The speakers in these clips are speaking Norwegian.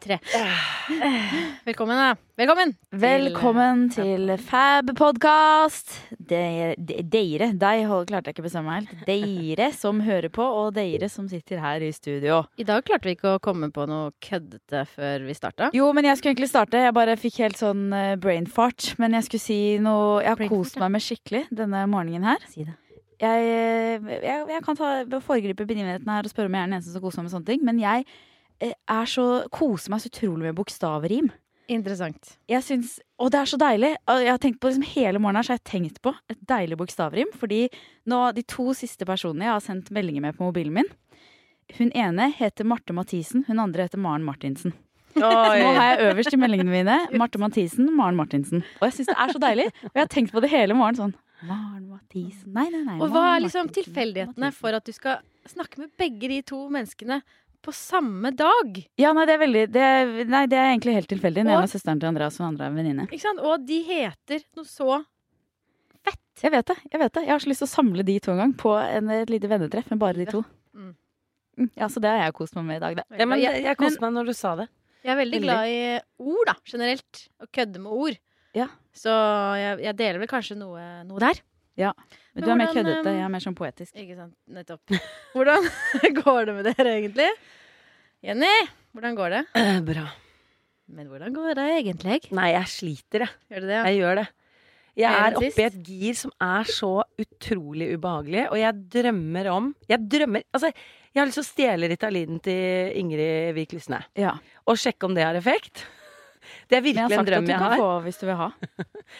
tre. Velkommen, da. Velkommen! Velkommen til Fab Podcast. Dere, dere, deg klarte jeg ikke å bestemme meg helt. Dere som hører på, og dere som sitter her i studio. I dag klarte vi ikke å komme på noe køddete før vi starta. Jo, men jeg skulle egentlig starte. Jeg bare fikk helt sånn eh, brain fart. Men jeg skulle si noe Jeg har kost meg med skikkelig denne morgenen her. Si det. Jeg, eh, jeg, jeg kan ta, foregripe begivenheten her og spørre om jeg er den eneste som koser meg med sånne ting. Men jeg eh, er så, koser meg så utrolig med bokstavrim. Interessant. Jeg synes, og det er så deilig. Jeg har tenkt på liksom Hele morgenen så har jeg tenkt på et deilig bokstavrim. Fordi nå, de to siste personene jeg har sendt meldinger med på mobilen min Hun ene heter Marte Mathisen, hun andre heter Maren Martinsen. Oi. nå har jeg øverst i meldingene mine Marte Mathisen, Maren Martinsen. Og jeg syns det er så deilig. Og jeg har tenkt på det hele morgenen sånn Maren Mathisen Nei, nei, nei. Og hva er liksom tilfeldighetene for at du skal snakke med begge de to menneskene på samme dag? Ja, nei, det er veldig det er, Nei, det er egentlig helt tilfeldig. Den ene er søsteren til Andreas, og den andre er en venninne. Ikke sant? Og de heter noe så fett. Jeg vet det. Jeg vet det. Jeg har så lyst til å samle de to en gang på en, et lite vennetreff med bare de to. Mm. Mm, Ja, Så det har jeg kost meg med i dag, det. Ja, men jeg, jeg koste meg når du sa det. jeg er veldig veldig. glad i ord, da, generelt. Å kødde med ord. Ja. Så jeg, jeg deler vel kanskje noe, noe der. Men Men du er mer køddete, um, jeg er mer sånn poetisk. Ikke sant. Nettopp. Hvordan går det med dere egentlig? Jenny, hvordan går det? Eh, Bra. Men hvordan går det egentlig? Nei, jeg sliter, jeg. Gjør det ja? Jeg gjør det. Jeg Er er oppe i et gir som er så utrolig ubehagelig, og jeg drømmer om Jeg drømmer Altså, jeg har lyst til å stjele Ritalinen til Ingrid Vik Lysne Ja. og sjekke om det har effekt. Det er virkelig en Men jeg virkelig har sagt at du kan har. få hvis du vil ha.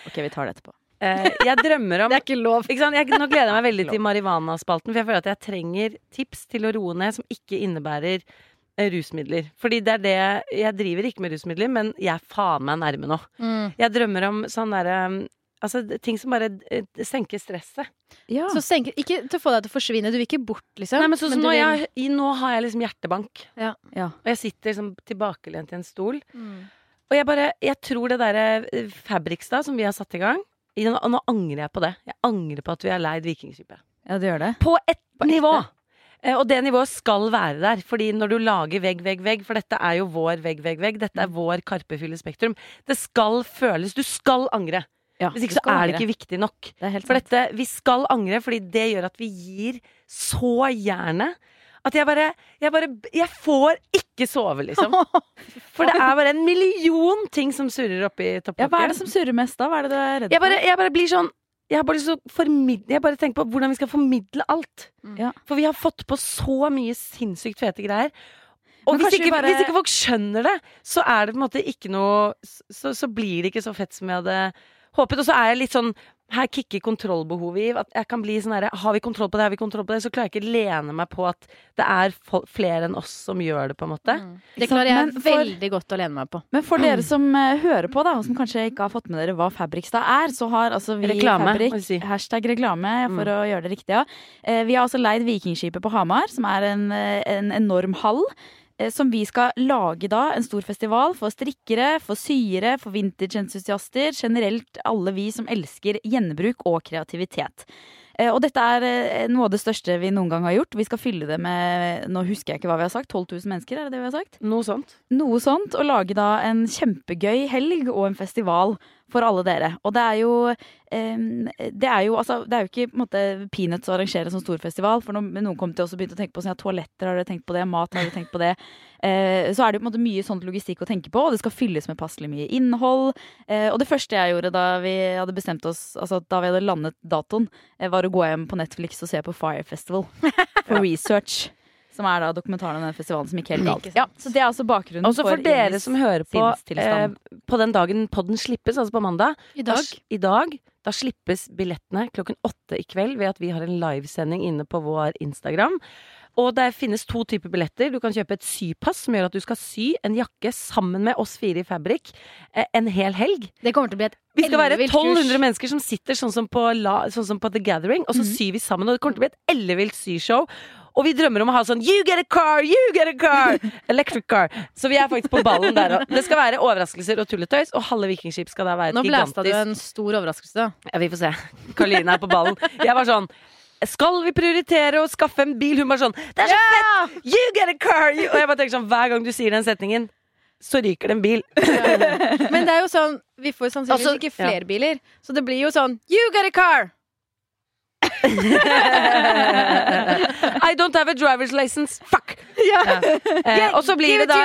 Ok, vi tar det etterpå. Eh, jeg drømmer om Det er ikke lov. ikke sant? Jeg, Nå gleder jeg meg veldig til Marihuana-spalten, for jeg føler at jeg trenger tips til å roe ned som ikke innebærer eh, rusmidler. Fordi det er det Jeg driver ikke med rusmidler, men jeg er faen meg nærme nå. Mm. Jeg drømmer om sånn derre Altså ting som bare eh, senker stresset. Ja. Så senker, ikke til å få deg til å forsvinne. Du vil ikke bort, liksom. Nei, men så, men nå, vil- jeg, nå har jeg liksom hjertebank. ja. Og jeg sitter liksom tilbakelent i en stol. Mm. Og jeg bare Jeg tror det derre Fabrikstad som vi har satt i gang nå, angrer jeg på det. Jeg angrer på at vi har leid Vikingskipet. ja, det gjør det. På ett På nivå! Eh, Og det nivået skal være der. Fordi når du lager vegg, vegg, vegg, for dette er jo vår vegg, vegg, vegg, dette Mm. er vår Karpefylle Spektrum, det skal føles Du skal angre! Ja, Hvis ikke så er det ikke viktig nok. Det er helt For dette, vi skal angre, fordi det gjør at vi gir så gjerne at jeg bare Jeg bare Jeg får ikke sove, liksom. For det er bare en million ting som surrer oppi Ja, hva er det som surrer mest da? Hva er det du er redd jeg, bare, jeg bare blir sånn jeg bare, formidle, jeg bare tenker på hvordan vi skal formidle alt. Ja. For vi har fått på så mye sinnssykt fete greier. Og hvis ikke, bare- hvis ikke folk skjønner det, så er det på en måte ikke noe Så, så blir det ikke så fett som jeg hadde håpet. Og så er jeg litt sånn Her kicker kontrollbehovet i. At jeg kan bli sånn herre Har vi kontroll på det, har vi kontroll på det? Så klarer jeg ikke lene meg på at det er flere enn oss som gjør det, på en måte. Mm. Det klarer jeg for- veldig godt å lene meg på. Men for dere som uh, hører på, da, og som kanskje ikke har fått med dere hva Fabrikstad er, så har altså vi Reklame, Fabrik, si. hashtag reklame, for Mm. å gjøre det riktig, ja. Uh, Vi har altså leid Vikingskipet på Hamar, som er en, eh, en enorm hall. Eh, Som vi skal lage da, en stor festival for strikkere, for syere, for vintage-entusiaster. Generelt alle vi som elsker gjenbruk og kreativitet. Eh, Og dette er eh, noe av det største vi noen gang har gjort. Vi skal fylle det med Nå husker jeg ikke hva vi har sagt. 12 000 mennesker, er det det vi har sagt? Noe sånt. Noe sånt, og lage da en kjempegøy helg og en festival for alle dere. Og det er jo Det er jo, altså, det er jo ikke måte, peanuts å arrangere en sånn stor. For noen, noen kom til og begynte å tenke på sånn, ja, toaletter, har dere tenkt på det? Mat, har dere tenkt på det? Eh, så er det jo på en måte mye sånn logistikk å tenke på, og det skal fylles med passelig mye innhold. Eh, og det første jeg gjorde da vi hadde bestemt oss, altså da vi hadde landet datoen, eh, var å gå hjem på Netflix og se på Fire Festival for research. Som er da dokumentaren om den festivalen som gikk helt galt. Ja, så det er altså bakgrunnen Også for dere som hører på eh, på den dagen podden slippes, altså på mandag. I Da, dag. I dag da slippes billettene klokken åtte i kveld ved at vi har en livesending inne på vår Instagram. Og det finnes to typer billetter. Du kan kjøpe et sypass som gjør at du skal sy en jakke sammen med oss fire i Fabrik eh, en hel helg. Det kommer til å bli et Vi skal være 1200 mennesker som sitter sånn som på, la, sånn som på The Gathering, og så syr vi sammen. Og det kommer til å bli et ellevilt syshow. Og vi drømmer om å ha sånn You get a car! You get a car! Electric car. Så vi er faktisk på ballen der òg. Det skal være overraskelser og tulletøys, og halve Vikingskip skal da være gigantisk Nå blæsta du en stor overraskelse. ja, Vi får se. Karoline er på ballen. Jeg var sånn skal vi prioritere å skaffe en bil? Hun var sånn Det er så fett! You get a car! You. Og jeg bare tenker sånn, hver gang du sier den setningen, så ryker det en bil. Men det er jo sånn Vi får sannsynligvis Altså, ikke flere biler, så det blir jo sånn You get a car! I don't have a driver's license. Fuck! Ja. Eh, og så blir det da!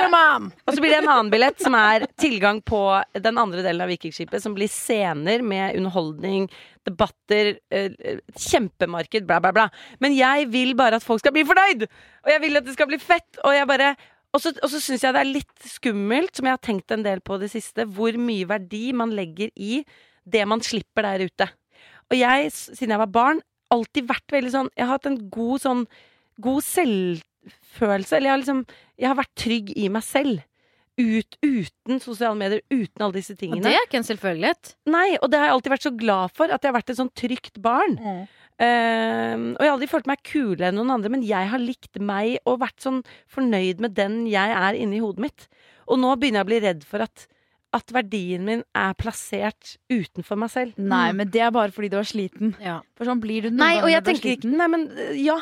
Og så blir det en annen billett som er tilgang på den andre delen av Vikingskipet, som blir scener med underholdning, debatter, eh, kjempemarked, bla, bla, bla. Men jeg vil bare at folk skal bli fornøyd! Og jeg vil at det skal bli fett! Og jeg bare og så, og så syns jeg det er litt skummelt, som jeg har tenkt en del på det siste, hvor mye verdi man legger i det man slipper der ute. Og jeg, siden jeg var barn, alltid vært veldig sånn Jeg har hatt en god sånn God selvfølelse. Eller jeg har liksom Jeg har vært trygg i meg selv. Ut, uten sosiale medier, uten alle disse tingene. Og det er ikke en selvfølgelighet. Nei, og det har jeg alltid vært så glad for. At jeg har vært et sånn trygt barn. Ehm, og jeg har aldri følt meg kulere enn noen andre, men jeg har likt meg og vært sånn fornøyd med den jeg er inni hodet mitt. Og nå begynner jeg å bli redd for at, at verdien min er plassert utenfor meg selv. Nei, men det er bare fordi du er sliten. Ja. For sånn blir du noen Nei, og jeg du er tenker ikke. Nei, men øh, ja.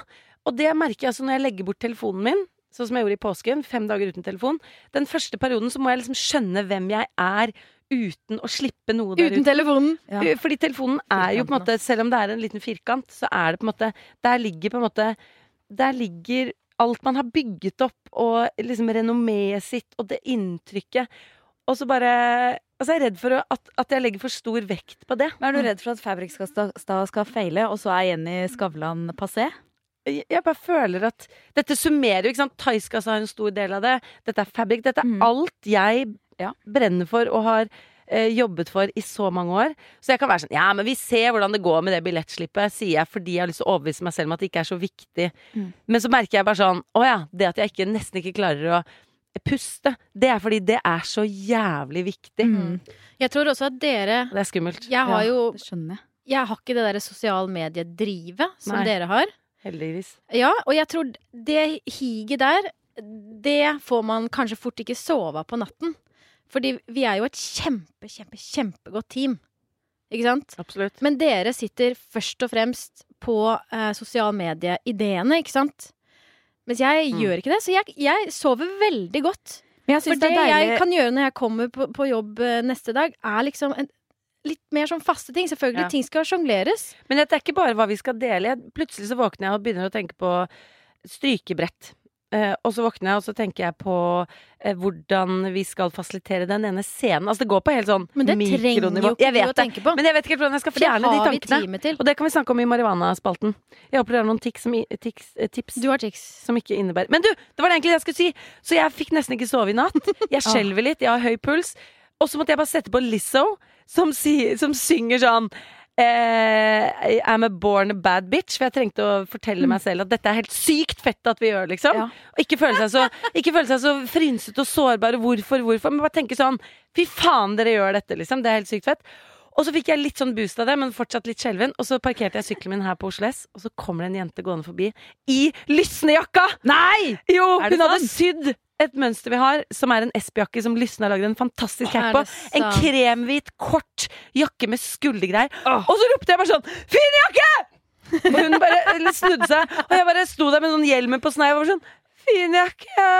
Og det merker jeg altså når jeg legger bort telefonen min, sånn som jeg gjorde i påsken, fem dager uten telefon. Den første perioden så må jeg liksom skjønne hvem jeg er uten å slippe noe der Uten ute. telefonen. Ja. Fordi telefonen er jo på en måte, selv om det er en liten firkant, så er det på en måte Der ligger på en måte Der ligger alt man har bygget opp, og liksom renommeet sitt, og det inntrykket. Og så bare Altså, jeg er redd for at, at jeg legger for stor vekt på det. Men er du redd for at Fabrikstad skal, skal feile, og så er Jenny Skavlan passé? jeg jeg bare føler at Dette summerer jo, ikke sant. Thaiskassa har en stor del av det. Dette er fabric. Dette er Mm. alt jeg Ja. brenner for og har eh, jobbet for i så mange år. Så jeg kan være sånn Ja, men vi ser hvordan det går med det billettslippet, sier jeg fordi jeg har lyst til å overbevise meg selv om at det ikke er så viktig. Mm. Men så merker jeg bare sånn Å ja, det at jeg ikke, nesten ikke klarer å puste, det er fordi det er så jævlig viktig. Mm. Jeg tror også at dere Det er skummelt. Jeg har Ja, jo Det jeg. Jeg har ikke det derre sosialmediedrivet som Nei. dere har. Heldigvis. Ja, og jeg tror det higet der, det får man kanskje fort ikke sove av på natten. Fordi vi er jo et kjempe, kjempe, kjempegodt team. Ikke sant? Absolutt. Men dere sitter først og fremst på eh, sosial medie-ideene, ikke sant? Mens jeg Mm. gjør ikke det, så jeg, jeg sover veldig godt. Men jeg For det det jeg kan gjøre når jeg kommer på, på jobb eh, neste dag, er liksom en, litt mer sånn faste ting. Selvfølgelig, Ja. ting skal sjongleres. Men det er ikke bare hva vi skal dele. Plutselig så våkner jeg og begynner å tenke på strykebrett. Eh, og så våkner jeg og så tenker jeg på eh, hvordan vi skal fasilitere den ene scenen. Altså det går på helt sånn Men det trenger jo ikke du å tenke på. Men jeg vet ikke hvordan jeg skal fjerne de tankene. Og det kan vi snakke om i Marihuana-spalten. Jeg håper det har noen tics som, tics, eh, tips Du har tics. som ikke innebærer Men du, det var det egentlig jeg skulle si! Så jeg fikk nesten ikke sove i natt. Jeg skjelver litt, jeg har høy puls. Og så måtte jeg bare sette på Lizzo, som, si, som synger sånn eh, I'm a born a bad bitch. For jeg trengte å fortelle meg selv at dette er helt sykt fett at vi gjør, liksom. Ja. Og ikke føle seg så, ikke føle seg så frynsete og sårbare. Hvorfor, hvorfor? Men bare tenke sånn Fy faen, dere gjør dette, liksom. Det er helt sykt fett. Og så fikk jeg litt sånn boost av det, men fortsatt litt skjelven. Og så parkerte jeg sykkelen min her på Oslo S, og så kommer det en jente gående forbi i lysnejakka! Nei! Jo, hun sånn? hadde sydd et mønster vi har, som er en Esp-jakke som Lysne har lagd en fantastisk cap på. En kremhvit, kort jakke med skuldergreier. Åh. Og så ropte jeg bare sånn 'Fin jakke!' Og hun bare snudde seg, og jeg bare sto der med sånn hjelmen på snei og var sånn 'Fin jakke!'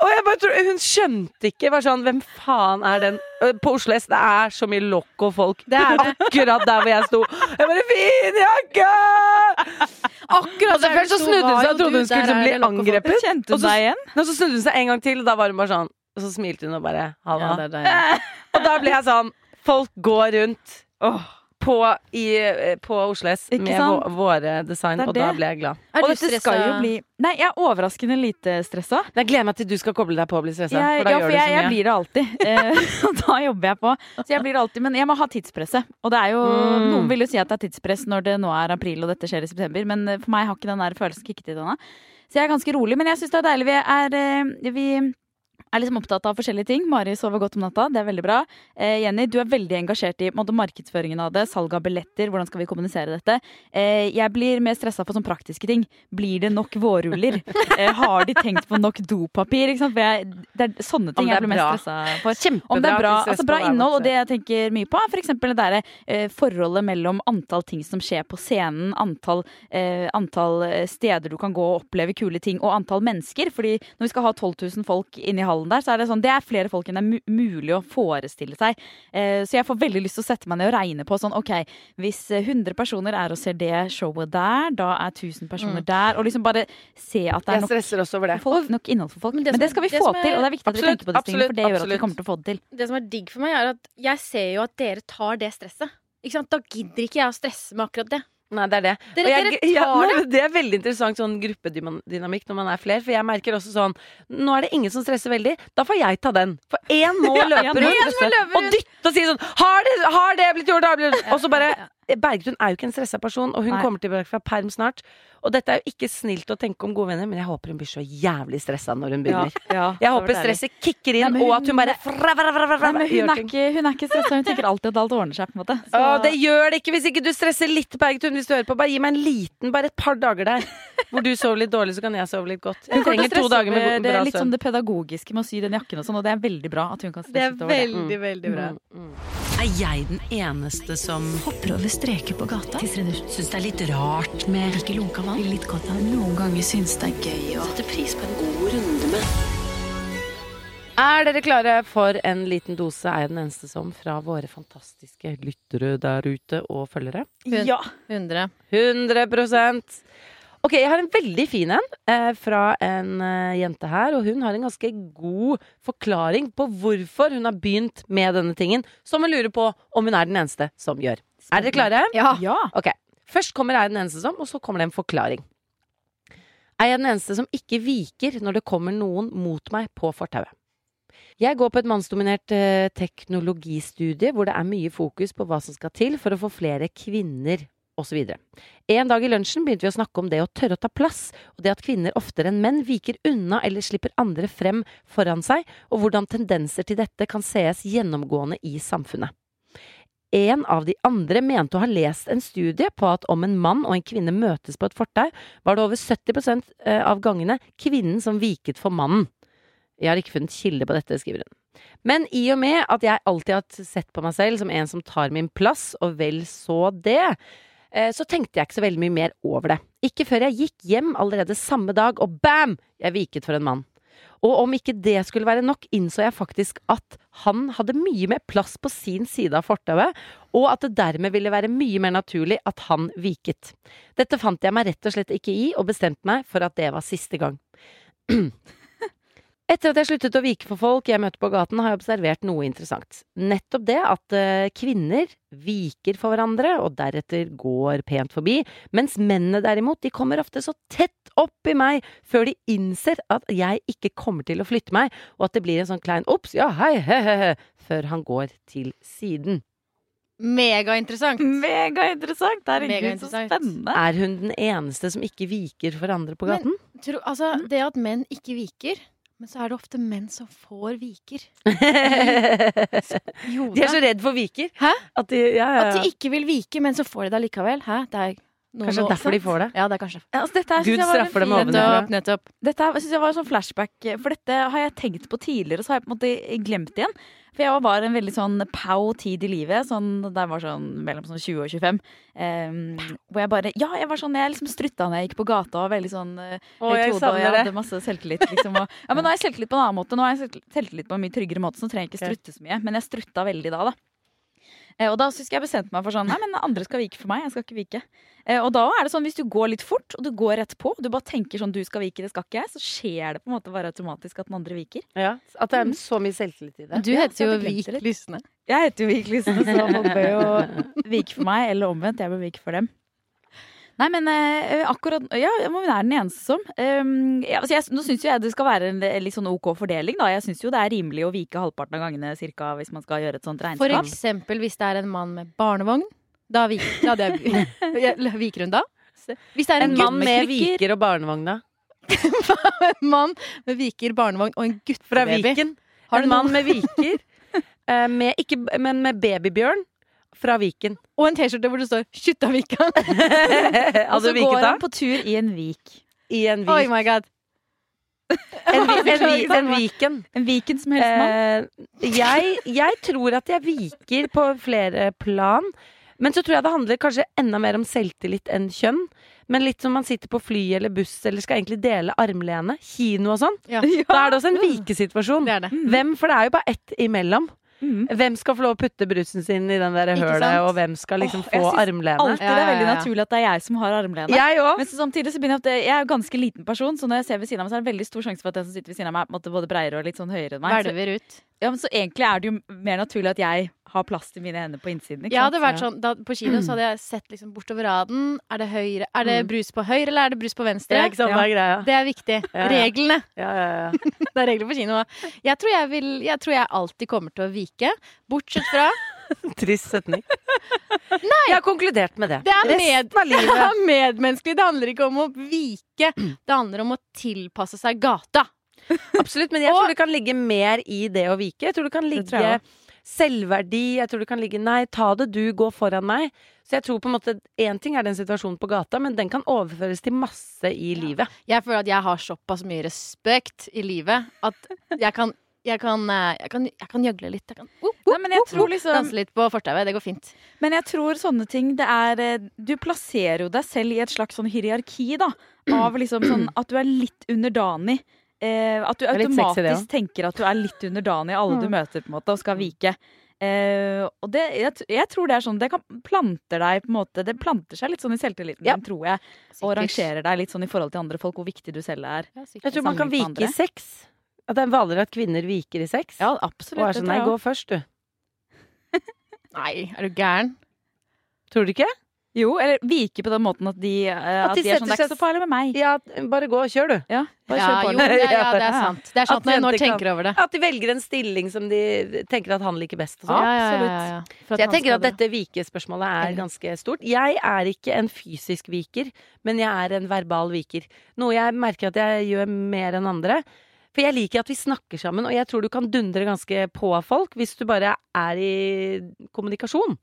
Og jeg bare tror, Hun skjønte ikke. Var sånn, Hvem faen er den? På Oslo S det er så mye loco-folk. Det er det. Akkurat der hvor jeg sto. Jeg bare 'Fin jakke!' Akkurat Og så først så snudde hun seg og trodde hun skulle bli angrepet. Kjente hun deg igjen? Og så snudde hun seg en gang til, og da var hun bare sånn Og så smilte hun og bare 'halla'. Ja, det og da ble jeg sånn Folk går rundt Åh. På i, eh, på Oslo S med vå- våre design, Det og da ble jeg glad. Er Og dette skal jo stressa? bli Nei, jeg er overraskende lite stressa. Jeg gleder meg til du skal koble deg på og bli stressa. Jeg, for da ja, gjør jeg, du så mye. jeg blir det alltid. Eh, og da jobber jeg på. Så jeg blir det alltid, Men jeg må ha tidspresset. Og det er jo Mm. Noen vil jo si at det er tidspress når det nå er april og dette skjer i september, men eh, for meg har ikke den der følelsen kicket inn ennå. Så jeg er ganske rolig. Men jeg syns det er deilig. Vi er, vi er liksom opptatt av forskjellige ting. Mari sover godt om natta, det er veldig bra. Eh, Jenny, du er veldig engasjert i en måte, markedsføringen av det. Salg av billetter, hvordan skal vi kommunisere dette? Eh, jeg blir mer stressa på sånne praktiske ting. Blir det nok vårruller? eh, har de tenkt på nok dopapir? For jeg, det er sånne ting er jeg blir mest stressa for. Kjempebra. Om det er bra, altså bra innhold, og det jeg tenker mye på, er f.eks. det derre eh, forholdet mellom antall ting som skjer på scenen, antall, eh, antall eh, steder du kan gå og oppleve kule ting, og antall mennesker. Fordi når vi skal ha 12 000 folk inn i hallen der, så er det sånn Det er flere folk enn det er mulig å forestille seg. Eh, så jeg får veldig lyst til å sette meg ned og regne på sånn OK, hvis eh, 100 personer er og ser det showet der, da er 1000 personer der, og liksom bare se at det er nok det. folk, nok innhold for folk. Men Men det det, skal vi det få er- til, og det er viktig at vi tenker på disse tingene, for det gjør at vi kommer til å få det til. Det som er digg for meg, er at jeg ser jo at dere tar det stresset. Ikke sant? Da gidder ikke jeg å stresse med akkurat det. Nei, det er det. Dere, jeg- dere ja, det. det er veldig interessant sånn gruppedynamikk når man er flere. For jeg merker også sånn Nå er det ingen som stresser veldig. Da får jeg ta den. For én må løpe rundt og dytte og si sånn Har det? Har det blitt gjort? Og så bare Bergtun er jo ikke en stressa person, og hun Nei. kommer tilbake fra perm snart. Og dette er jo ikke snilt å tenke om gode venner, men jeg håper hun blir så jævlig stressa når hun begynner. Jeg håper stresset kicker inn, Nei, hun, og at hun bare fra, fra, fra, Nei, hun, er ikke, hun er ikke stressa, hun tenker alltid at alt ordner seg. på en måte Så- Å, det gjør det ikke hvis ikke du stresser litt, Bergtun. Hvis du hører på. Bare gi meg en liten, bare et par dager der. Hvor du sover litt dårlig, så kan jeg sove litt godt. Hun trenger to dager med bra søvn. det, er litt sånn det pedagogiske med å sy den jakken og sånn, og det er veldig bra at hun kan Det stresse er litt over det. veldig, veldig bra. Mm, mm. Er jeg den eneste som hopper over streker på gata? Syns det er litt rart med ikke lunka vann? Litt godt av Noen ganger syns det er gøy å sette pris på en god runde med Er dere klare for en liten dose? Er jeg den eneste som fra våre fantastiske lyttere der ute og følgere? Ja. 100. 100 Ok, jeg har en veldig fin en eh, fra en eh, jente her, og hun har en ganske god forklaring på hvorfor hun har begynt med denne tingen, som hun lurer på om hun er den eneste som gjør. Er dere klare? Ja. ja. Ok, Først kommer er jeg den eneste som, og så kommer det en forklaring. Er jeg den eneste som ikke viker når det kommer noen mot meg på fortauet? Jeg går på et mannsdominert eh, teknologistudie hvor det er mye fokus på hva som skal til for å få flere kvinner osv. En dag i lunsjen begynte vi å snakke om det å tørre å ta plass, og det at kvinner oftere enn menn viker unna eller slipper andre frem foran seg, og hvordan tendenser til dette kan sees gjennomgående i samfunnet. En av de andre mente å ha lest en studie på at om en mann og en kvinne møtes på et fortau, var det over 70% av gangene kvinnen som viket for mannen. Jeg har ikke funnet kilde på dette, skriver hun. Men i og med at jeg alltid har sett på meg selv som en som tar min plass, og vel så det, eh, så tenkte jeg ikke så veldig mye mer over det. Ikke før jeg gikk hjem allerede samme dag, og bam! Jeg viket for en mann. Og om ikke det skulle være nok, innså jeg faktisk at han hadde mye mer plass på sin side av fortauet, og at det dermed ville være mye mer naturlig at han viket. Dette fant jeg meg rett og slett ikke i, og bestemte meg for at det var siste gang. Etter at jeg sluttet å vike for folk jeg møter på gaten, har jeg observert noe interessant. Nettopp det at eh, kvinner viker for hverandre og deretter går pent forbi, mens mennene derimot, de kommer ofte så tett opp i meg før de innser at jeg ikke kommer til å flytte meg, og at det blir en sånn klein ops, ja hei, he, he, he, før han går til siden. Megainteressant. Megainteressant! Herregud, så spennende. Er hun den eneste som ikke viker for andre på Men- gaten? Tro, altså, det at menn ikke viker, men så er det ofte menn som får viker. de er så redd for viker. Hæ? At de, ja, ja, At de ikke vil vike, men så får de det allikevel. Hæ? Det er noe Kanskje nå- derfor de får det. Ja, det er kanskje Ja, altså, dette Gud straffer dem ovenfra. Nettopp. Dette synes jeg var en sånn flashback, for dette har jeg tenkt på tidligere, så har jeg på en måte glemt igjen. For jeg var en veldig sånn pow tid i livet, sånn, da jeg var sånn mellom sånn 20 og 25. Um, hvor jeg bare Ja, jeg var sånn, jeg liksom strutta når jeg gikk på gata og veldig sånn uh, Å, jeg og jeg hadde masse selvtillit. Liksom, og, ja, men nå har jeg selvtillit på en annen måte. Nå har jeg selvtillit på en mye tryggere måte, så nå trenger jeg ikke strutte så mye. Men jeg strutta veldig da, da. Eh, og da husker jeg bestemte meg for sånn Nei, men andre skal vike for meg. Jeg skal ikke vike. Eh, og da er det sånn hvis du går litt fort, og du går rett på, du bare tenker sånn du skal vike, det skal ikke jeg, så skjer det på en måte bare automatisk at den andre viker. Ja, at det er så mye selvtillit i det. Du Ja, heter jo jeg Vik. Lysne. Jeg heter jo Vik Lysne, så folk bør jo vike for meg, eller omvendt. Jeg bør vike for dem. Nei, men eh, akkurat Ja, hun er den eneste som. Um, ja, altså jeg, nå syns jo jeg det skal være en litt sånn OK fordeling, da. Jeg syns jo det er rimelig å vike halvparten av gangene cirka, hvis man skal gjøre et sånt regnskap. For eksempel hvis det er en mann med barnevogn. Da vik, da viker hun da? Hvis det er en, En mann gutt med viker og barnevogn, da? en mann med viker, barnevogn og en Fra. Viken. Har en mann med viker, eh, med, ikke, men med babybjørn fra Viken. Og en T-skjorte hvor det står 'Kjuttavikan'. Og så går han på tur i en vik. I en Oh vik. my god. En, vi- en, vi- en Viken. En Viken som helst mann. Eh, jeg, jeg tror at jeg viker på flere plan. Men så tror jeg det handler kanskje enda mer om selvtillit enn kjønn. Men litt som man sitter på fly eller buss eller skal egentlig dele armlene. Kino og sånn. Ja. Da er det også en vikesituasjon. Det er det. Hvem, for det er jo bare ett imellom. Mm. Hvem skal få lov å putte brusen sin i den der hølet, og hvem skal liksom oh, få armlene? Alltid det Ja, er veldig ja, ja. naturlig at det er jeg som har armlene. Jeg. Men så samtidig så begynner jeg at jeg er jo ganske liten person, så når jeg ser ved siden av meg, så er det veldig stor sjanse for at den som sitter ved siden av meg, er både breiere og litt sånn høyere enn meg. Velver ut. Ja, men så egentlig er det jo mer naturlig at jeg har plass til mine hender på innsiden. Ikke ja, sant? hadde vært sånn, da, På kino så hadde jeg sett liksom bortover raden. Er det, høyre, er det brus på høyre, eller er det brus på venstre? Ja, ikke sant, hva er greia? Det er viktig. Ja, ja. Reglene. Ja, ja, ja. Det er regler på kino. Jeg tror jeg, vil, jeg tror jeg alltid kommer til å vike. Bortsett fra Trist setning. Nei! Jeg har konkludert med det. Det er med- Det er medmenneskelig. Det handler ikke om å vike. Det handler om å tilpasse seg gata. Absolutt, men jeg tror det kan ligge mer i det å vike. Jeg tror det kan ligge det selvverdi. Jeg tror det kan ligge Nei, ta det du, gå foran meg. Så jeg tror på en måte Én ting er den situasjonen på gata, men den kan overføres til masse i livet. Jeg føler at jeg har såpass mye respekt i livet at jeg kan jeg kan, eh, jeg kan, jeg kan gjøgle litt. Jeg kan uh, uh, Nei, men jeg uh, tror uh, liksom- danse litt på fortauet. Det går fint. Men jeg tror sånne ting det er eh, Du plasserer jo deg selv i et slags sånn hierarki, da. Av liksom sånn at du er litt underdanig. Eh, at du automatisk sexy, tenker at du er litt underdanig alle du møter, på en måte, og skal vike. Eh, og det, jeg, jeg tror det er sånn Det kan planter deg på en måte Det planter seg litt sånn i selvtilliten Ja. din, tror jeg. Og rangerer deg litt sånn i forhold til andre folk, hvor viktig du selv er. Ja. Jeg tror man kan vike i sex. At det er vanligere at kvinner viker i sex. Ja, og absolutt. er sånn Nei, gå først, du. Nei, er du gæren? Tror du ikke? Jo, eller vike på den måten at de, eh, at de de, er sånn Det er ikke så farlig med meg. Ja, bare gå og kjør, du. Ja, bare Ja, kjør på. jo, det. det, ja, det er sant. Det er sant At at når jeg nå tenker over det. At de velger en stilling som de tenker at han liker best. Og sånn. Ja, ja, ja, absolutt. ja, ja. Så jeg tenker at dette vikespørsmålet er ganske stort. Jeg er ikke en fysisk viker, men jeg er en verbal viker. Noe jeg merker at jeg gjør mer enn andre. For jeg liker at vi snakker sammen, og jeg tror du kan dundre ganske på folk hvis du bare er i kommunikasjon.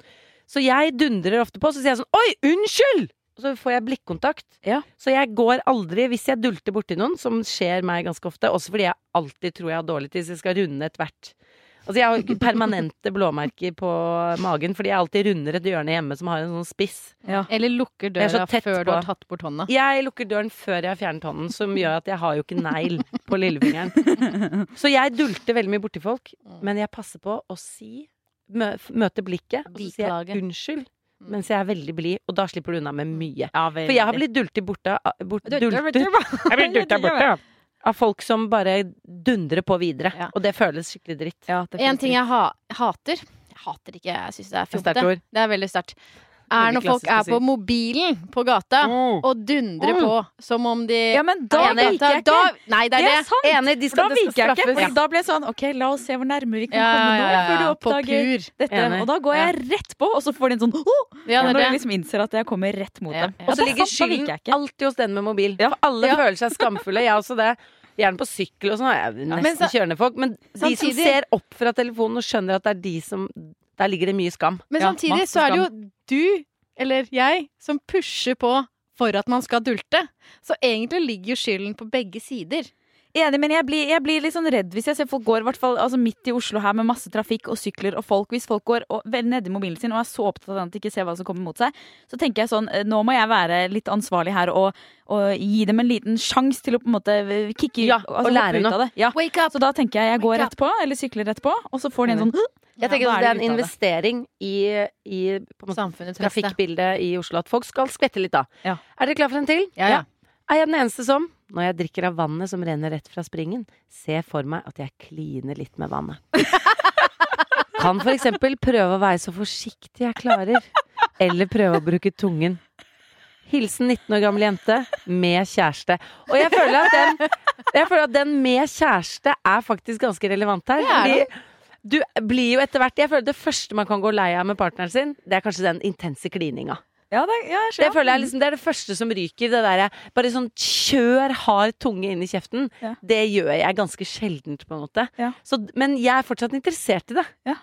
Så jeg dundrer ofte på, så sier jeg sånn Oi, unnskyld! Og så får jeg blikkontakt. Ja. Så jeg går aldri, hvis jeg dulter borti noen, som skjer meg ganske ofte, også fordi jeg alltid tror jeg har dårlig tid, så jeg skal runde ethvert Altså jeg har permanente blåmerker på magen fordi jeg alltid runder et hjørne hjemme som har en sånn spiss. Eller lukker Jeg er døra før du har tatt bort hånda. Jeg lukker døren før jeg har fjernet hånden, som gjør at jeg har jo ikke negl på lillefingeren. Så jeg dulter veldig mye borti folk, men jeg passer på å si mø, Møte blikket, og så sier jeg unnskyld mens jeg er veldig blid, og da slipper du unna med mye. Ja, For jeg har blitt dultet borte bort, dultet, Jeg blir dultet borte av folk som bare dundrer på videre, Ja. og det føles skikkelig dritt. Ja, En ting jeg ha hater Jeg hater ikke, jeg syns det er Det fjolte. ord. Det er veldig sterkt. Er når folk er på mobilen på gata Mm. og dundrer Mm. på som om de Ja, men da er viker gata. jeg ikke. Da, nei, det er Det det. er sant! Enig, de skal, da det viker jeg ikke. Ja. Da blir jeg sånn OK, la oss se hvor nærme vi kan Ja, komme nå. ja, ja, Før du oppdager pur. dette. Enig. Og da går jeg rett på, og så får de en sånn oh! Ja, Når de liksom innser at jeg kommer rett mot Ja, dem. Og så er ligger skylden alltid hos den med mobil. Ja. For alle Ja. føler seg skamfulle. Jeg også det. Gjerne på sykkel og sånn. Jeg er Men nesten så- kjørende folk. Men de som ser opp fra telefonen og skjønner at det er de som Der ligger det mye skam. Men samtidig ja, så er det jo du, eller jeg, som pusher på for at man skal dulte. Så egentlig ligger jo skylden på begge sider. Enig, men jeg blir, jeg blir litt sånn redd hvis jeg ser folk går i hvert fall, altså midt i Oslo her med masse trafikk og sykler og folk. Hvis folk går og, vel nedi mobilen sin og er så opptatt av at de ikke ser hva som kommer mot seg, så tenker jeg sånn eh, Nå må jeg være litt ansvarlig her og, og gi dem en liten sjanse til å på en måte eh, kicke Ja, altså, og lære noe. av det. Ja. Wake up! Så da tenker jeg jeg går rett på, eller sykler rett på, og så får de en sånn Jeg tenker ja, at er det er en ute det. investering i, i på måte, trafikkbildet i Oslo. At folk skal skvette litt, da. Ja. Er dere klar for en til? Ja, ja. Er jeg den eneste som, når jeg drikker av vannet som renner rett fra springen, ser for meg at jeg kliner litt med vannet? Kan for eksempel prøve å være så forsiktig jeg klarer. Eller prøve å bruke tungen. Hilsen 19 år gammel jente med kjæreste. Og jeg føler at den, jeg føler at den med kjæreste er faktisk ganske relevant her. Er. Fordi du blir jo etter hvert Jeg føler Det første man kan gå lei av med partneren sin, det er kanskje den intense klininga. Ja, det, ja, jeg Det føler jeg liksom, det er det første som ryker. Det derre bare sånn kjør hard tunge inn i kjeften. Ja. Det gjør jeg ganske sjeldent, på en måte. Så, men jeg er fortsatt interessert i det. Ja.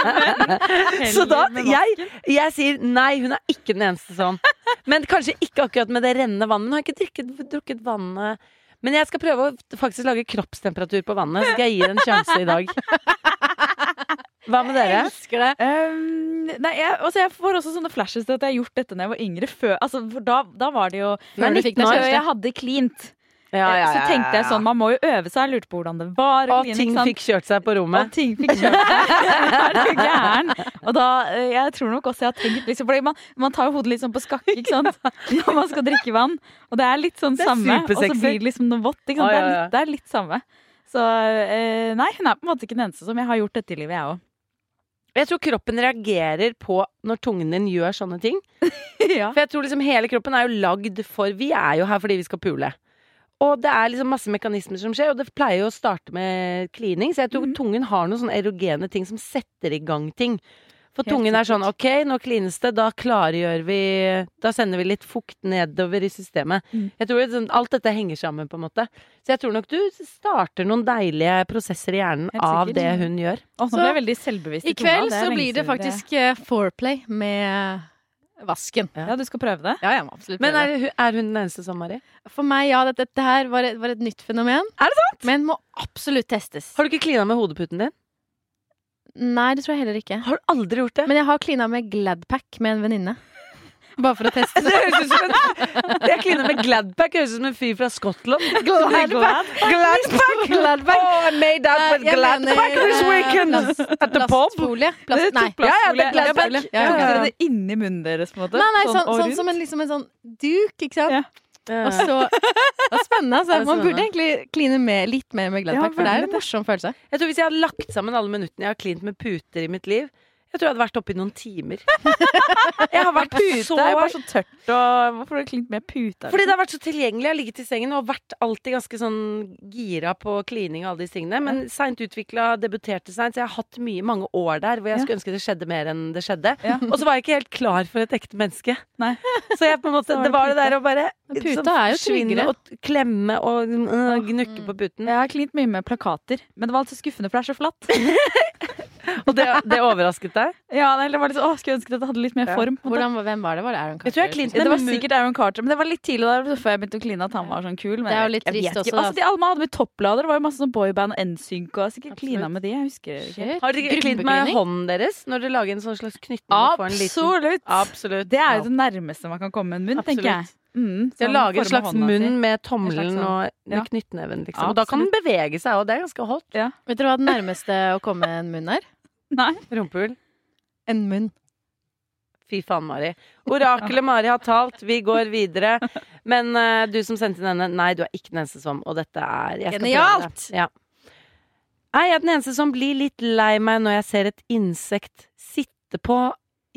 Så da jeg, jeg sier nei, hun er ikke den eneste sånn. Men kanskje ikke akkurat med det rennende vannet. Hun har ikke drukket, drukket vannet. Men jeg skal prøve å faktisk lage kroppstemperatur på vannet. Så skal jeg gi det en sjanse i dag. Hva med dere? Elsker det. Um, nei, jeg, altså jeg får også sånne flashes til at jeg har gjort dette da jeg var yngre. Før, altså, for da, da var det jo Før du fikk deg kjæreste. jeg hadde cleant. Ja, ja, Så ja, tenkte jeg sånn, man må jo øve seg. Jeg lurte på hvordan det var. Og ting fikk kjørt seg på rommet. Og ting fikk kjørt seg. Er du gæren? Og da, eh, jeg tror nok også jeg har tenkt liksom, man, man tar jo hodet litt sånn på skakke, ikke sant? Når man skal drikke vann. Og det er litt sånn er samme. Og så blir det liksom noe vått. Ikke sant? Det, er litt, det er litt samme. Så eh, nei, hun er på en måte ikke den eneste som jeg har gjort dette i livet, jeg òg. Jeg tror kroppen reagerer på når tungen din gjør sånne ting. ja. For jeg tror liksom hele kroppen er jo lagd for Vi er jo her fordi vi skal pule. Og det er liksom masse mekanismer som skjer, og det pleier jo å starte med klining. Så jeg tror tungen har noen sånne erogene ting som setter i gang ting. For Helt tungen er sånn. OK, nå klines det, da klargjør vi Da sender vi litt fukt nedover i systemet. Mm. Jeg tror liksom, alt dette henger sammen, på en måte. Så jeg tror nok du starter noen deilige prosesser i hjernen av det hun gjør. Og nå Så ble jeg veldig I kveld er så blir det faktisk det. foreplay med vasken. Ja, du skal prøve det? Ja, jeg må absolutt Men prøve. er, hun- er hun den eneste som, Mari? For meg, ja, dette, dette her var et, var et nytt fenomen. Er det sant? Men må absolutt testes. Har du ikke klina med hodeputen din? Nei, det tror jeg heller ikke. Har du aldri gjort det? Men jeg har klina med Gladpack med en venninne. Bare for å teste Det høres ut som en Jeg kliner med Gladpack. Høres ut som en fyr fra Skottland. Gladpack. Gladpack! Gladpack. Oh, I made out with Gladpack mener, this weekend eh, at the pub. Plastfolie. Plast, nei. Ja, ja, det er Gladpack. Ja, Ja, ja, det inni munnen deres, på en måte? Nei, nei, sånn, sånn, sånn som en, liksom en sånn duk, ikke sant? Ja. Og så Det er spennende. Altså. Man burde egentlig kline med, litt mer med Gladpack, Ja, for det er en morsom følelse. Jeg tror Hvis jeg hadde lagt sammen alle minuttene jeg har klint med puter i mitt liv, jeg tror jeg hadde vært oppe i noen timer. Jeg har vært Pute så er jo bare så tørt og Hvorfor har du klint med pute? Fordi det har vært så tilgjengelig. Jeg har ligget i sengen og vært alltid ganske sånn gira på klining og alle disse tingene. Men seint utvikla, debuterte seint, så jeg har hatt mye, mange år der hvor jeg Ja. skulle ønske det skjedde mer enn det skjedde. Ja. Og så var jeg ikke helt klar for et ekte menneske. Nei. Så jeg på en måte, var det det var det der å bare puta er jo tryggere. og klemme og øh, gnukke på puten. Jeg har klint mye med plakater, men det var alltid skuffende, for det er så flatt. Og det, det overrasket deg? Ja, eller var det så, å, Skulle ønske det hadde litt mer Ja. form. Hvordan, hvem var det? Var det Aaron Jeg tror jeg klinte Ja, det var sikkert Aaron Carter, men det var litt tidlig der, før jeg begynte å kline at han var sånn kul. Men Det er jo litt trist også. Altså, de alle hadde med topplader, det var jo masse sånn boyband og NSYNC, og jeg sikkert klina med de. Jeg husker ikke. Shit. Har dere klint med hånden deres når dere lager en sånn slags knyttneve? Absolutt! Absolutt. Det er jo det nærmeste man kan komme en munn, tenker jeg. Mm, Så jeg sånn lager en slags munn med tommelen sånn. og ja. knyttneven, liksom. Og da kan den bevege seg, og det er ganske hot. Vet dere hva det nærmeste å komme en munn er? Nei. Rumpehull. En munn. Fy faen, Mari. Orakelet Mari har talt, vi går videre. Men uh, du som sendte inn denne, nei, du er ikke den eneste som, og dette er jeg skal Genialt! Ja. Jeg Er jeg den eneste som blir litt lei meg når jeg ser et insekt sitte på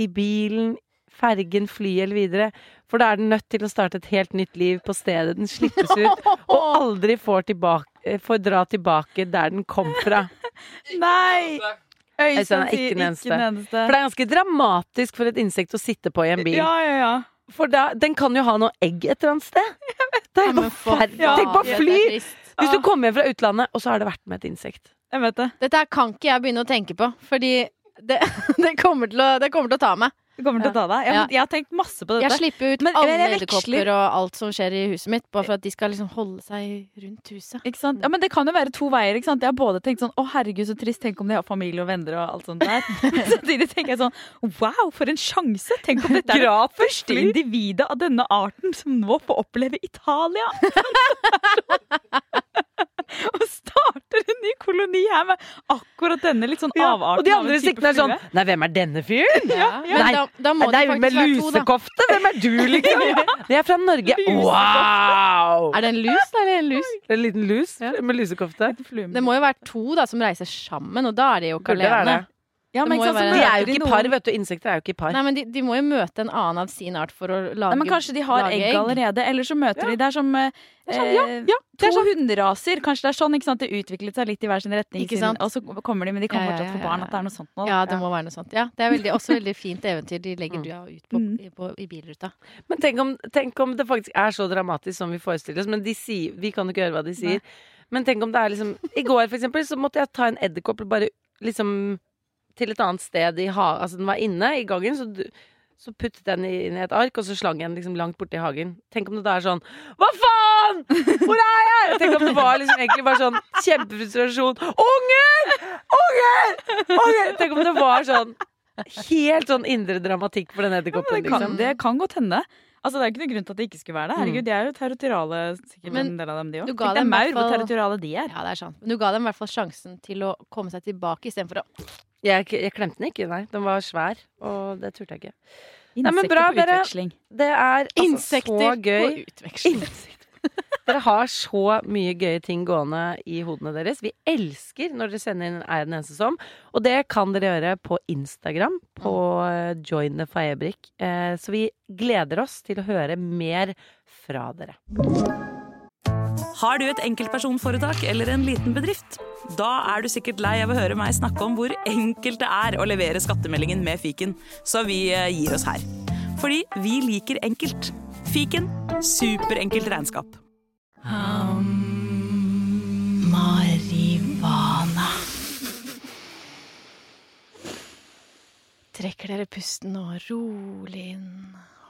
i bilen, fergen, fly eller videre? For da er den nødt til å starte et helt nytt liv på stedet den slippes ut, og aldri får, tilbake, eh, får dra tilbake der den kom fra. Nei! Øystein Øystein er ikke den eneste. ikke den eneste. For det er ganske dramatisk for et insekt å sitte på i en bil. Ja, ja, ja. For da, den kan jo ha noe egg et eller annet sted. Det er forferdelig. Ja, Tenk på fly! Hvis du kommer hjem fra utlandet, og så har det vært med et insekt. Jeg vet det. Dette her kan ikke jeg begynne å tenke på, fordi det, det, kommer, til å, det kommer til å ta meg. Det kommer til å ta deg. Jeg, jeg har tenkt masse på dette. Jeg slipper ut Men- alle edderkopper og alt som skjer i huset mitt, bare for at de skal liksom holde seg rundt huset. Ikke sant? Ja, men Det kan jo være to veier. ikke sant? Jeg har både tenkt sånn å herregud så trist, tenk om de har familie og venner og alt sånt der. Samtidig tenker jeg sånn wow, for en sjanse! Tenk om dette er det første individet av denne arten som nå får oppleve Italia! og starter en ny koloni her med akkurat denne litt sånn Ja, avarten og de andre siktene er sånn. Nei, hvem er denne fyren? Ja, ja. Nei, da, da må det er jo med faktisk være to, da. lusekofte! Hvem er du, liksom? Jeg er fra Norge. Wow! Er det en lus, da, eller en lus? En liten lus med lusekofte. Det må jo være to da som reiser sammen, og da er de jo ikke alene. Ja, men ikke sant, være- De er jo ikke i par, vet du. Insekter er jo ikke i par. Nei, men de, de må jo møte en annen av sin art for å lage Nei, men kanskje de har egg, egg allerede, eller så møter de Det er som eh, sånn, ja, ja, to hunderaser. Kanskje det er sånn, ikke sant. Det utviklet seg litt i hver sin retning, Ikke siden- og så kommer de, men de kan Ja, ja, fortsatt få barn. At det er noe sånt nå. Ja, det må være noe sånt. Ja, det er veldig, også veldig fint eventyr de legger Mm. du ut på, Mm. i, på, i bilruta. Men tenk om, tenk om det faktisk er så dramatisk som vi forestiller oss. Men de sier, vi kan jo ikke høre hva de sier. Men tenk om det er liksom I går, for eksempel, så måtte jeg ta en edderkopp og bare liksom til et annet sted i ha... Altså, den var inne i gangen, så, du- så puttet jeg den inn i et ark, og så slang jeg den liksom langt i hagen. Tenk om det da er sånn Hva faen! Hvor er jeg? Tenk om det var liksom egentlig bare sånn kjempefrustrasjon. Unger! Unger! Unger! Tenk om det var sånn helt sånn indre dramatikk for den edderkoppen. Ja, det, liksom. det kan godt hende. Altså, det er jo ikke noe grunn til at det ikke skulle være det. Mm. Herregud, De er jo territoriale, sikkert Men en del av dem, de òg. du ga er dem maur hvor territoriale de er. Ja, det er sant. Men du ga dem i hvert fall sjansen til å komme seg tilbake istedenfor å Jeg, jeg klemte den ikke, nei. Den var svær, og det turte jeg ikke. Nei, men Insekter bra, på dere. utveksling. Det er altså Insekter så gøy. på utveksling. Insekter. Dere har så mye gøye ting gående i hodene deres. Vi elsker når dere sender inn Er den eneste som. Og det kan dere gjøre på Instagram, på eh, Join the Fayerbrik. Eh, Så vi gleder oss til å høre mer fra dere. Har du et enkeltpersonforetak eller en liten bedrift? Da er du sikkert lei av å høre meg snakke om hvor enkelt det er å levere skattemeldingen med fiken, så vi eh, gir oss her. Fordi vi liker enkelt. Fiken superenkelt regnskap. Marivana. Trekker dere pusten nå rolig inn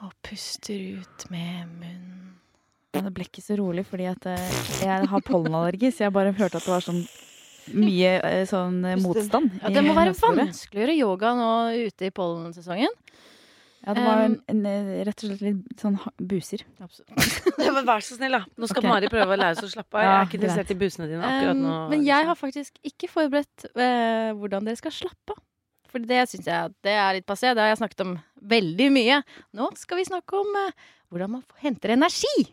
og puster ut med munnen. Men det ble ikke så rolig, fordi at eh, jeg har pollenallergi, så jeg bare hørte at det var sånn mye eh, sånn motstand. Ja, det må være vanskeligere vanskelig å gjøre yoga nå ute i pollensesongen. Ja, det var en, en, eh, rett og slett litt sånn buser. buser. Men vær så snill, da. Nå skal okay. Mari prøve å lære seg å slappe av. Jeg Ja, er ikke interessert i busene dine akkurat nå. Men jeg har faktisk ikke forberedt eh, hvordan dere skal slappe av. For det syns jeg det er litt passé. Det har jeg snakket om veldig mye. Nå skal vi snakke om eh, hvordan man henter energi.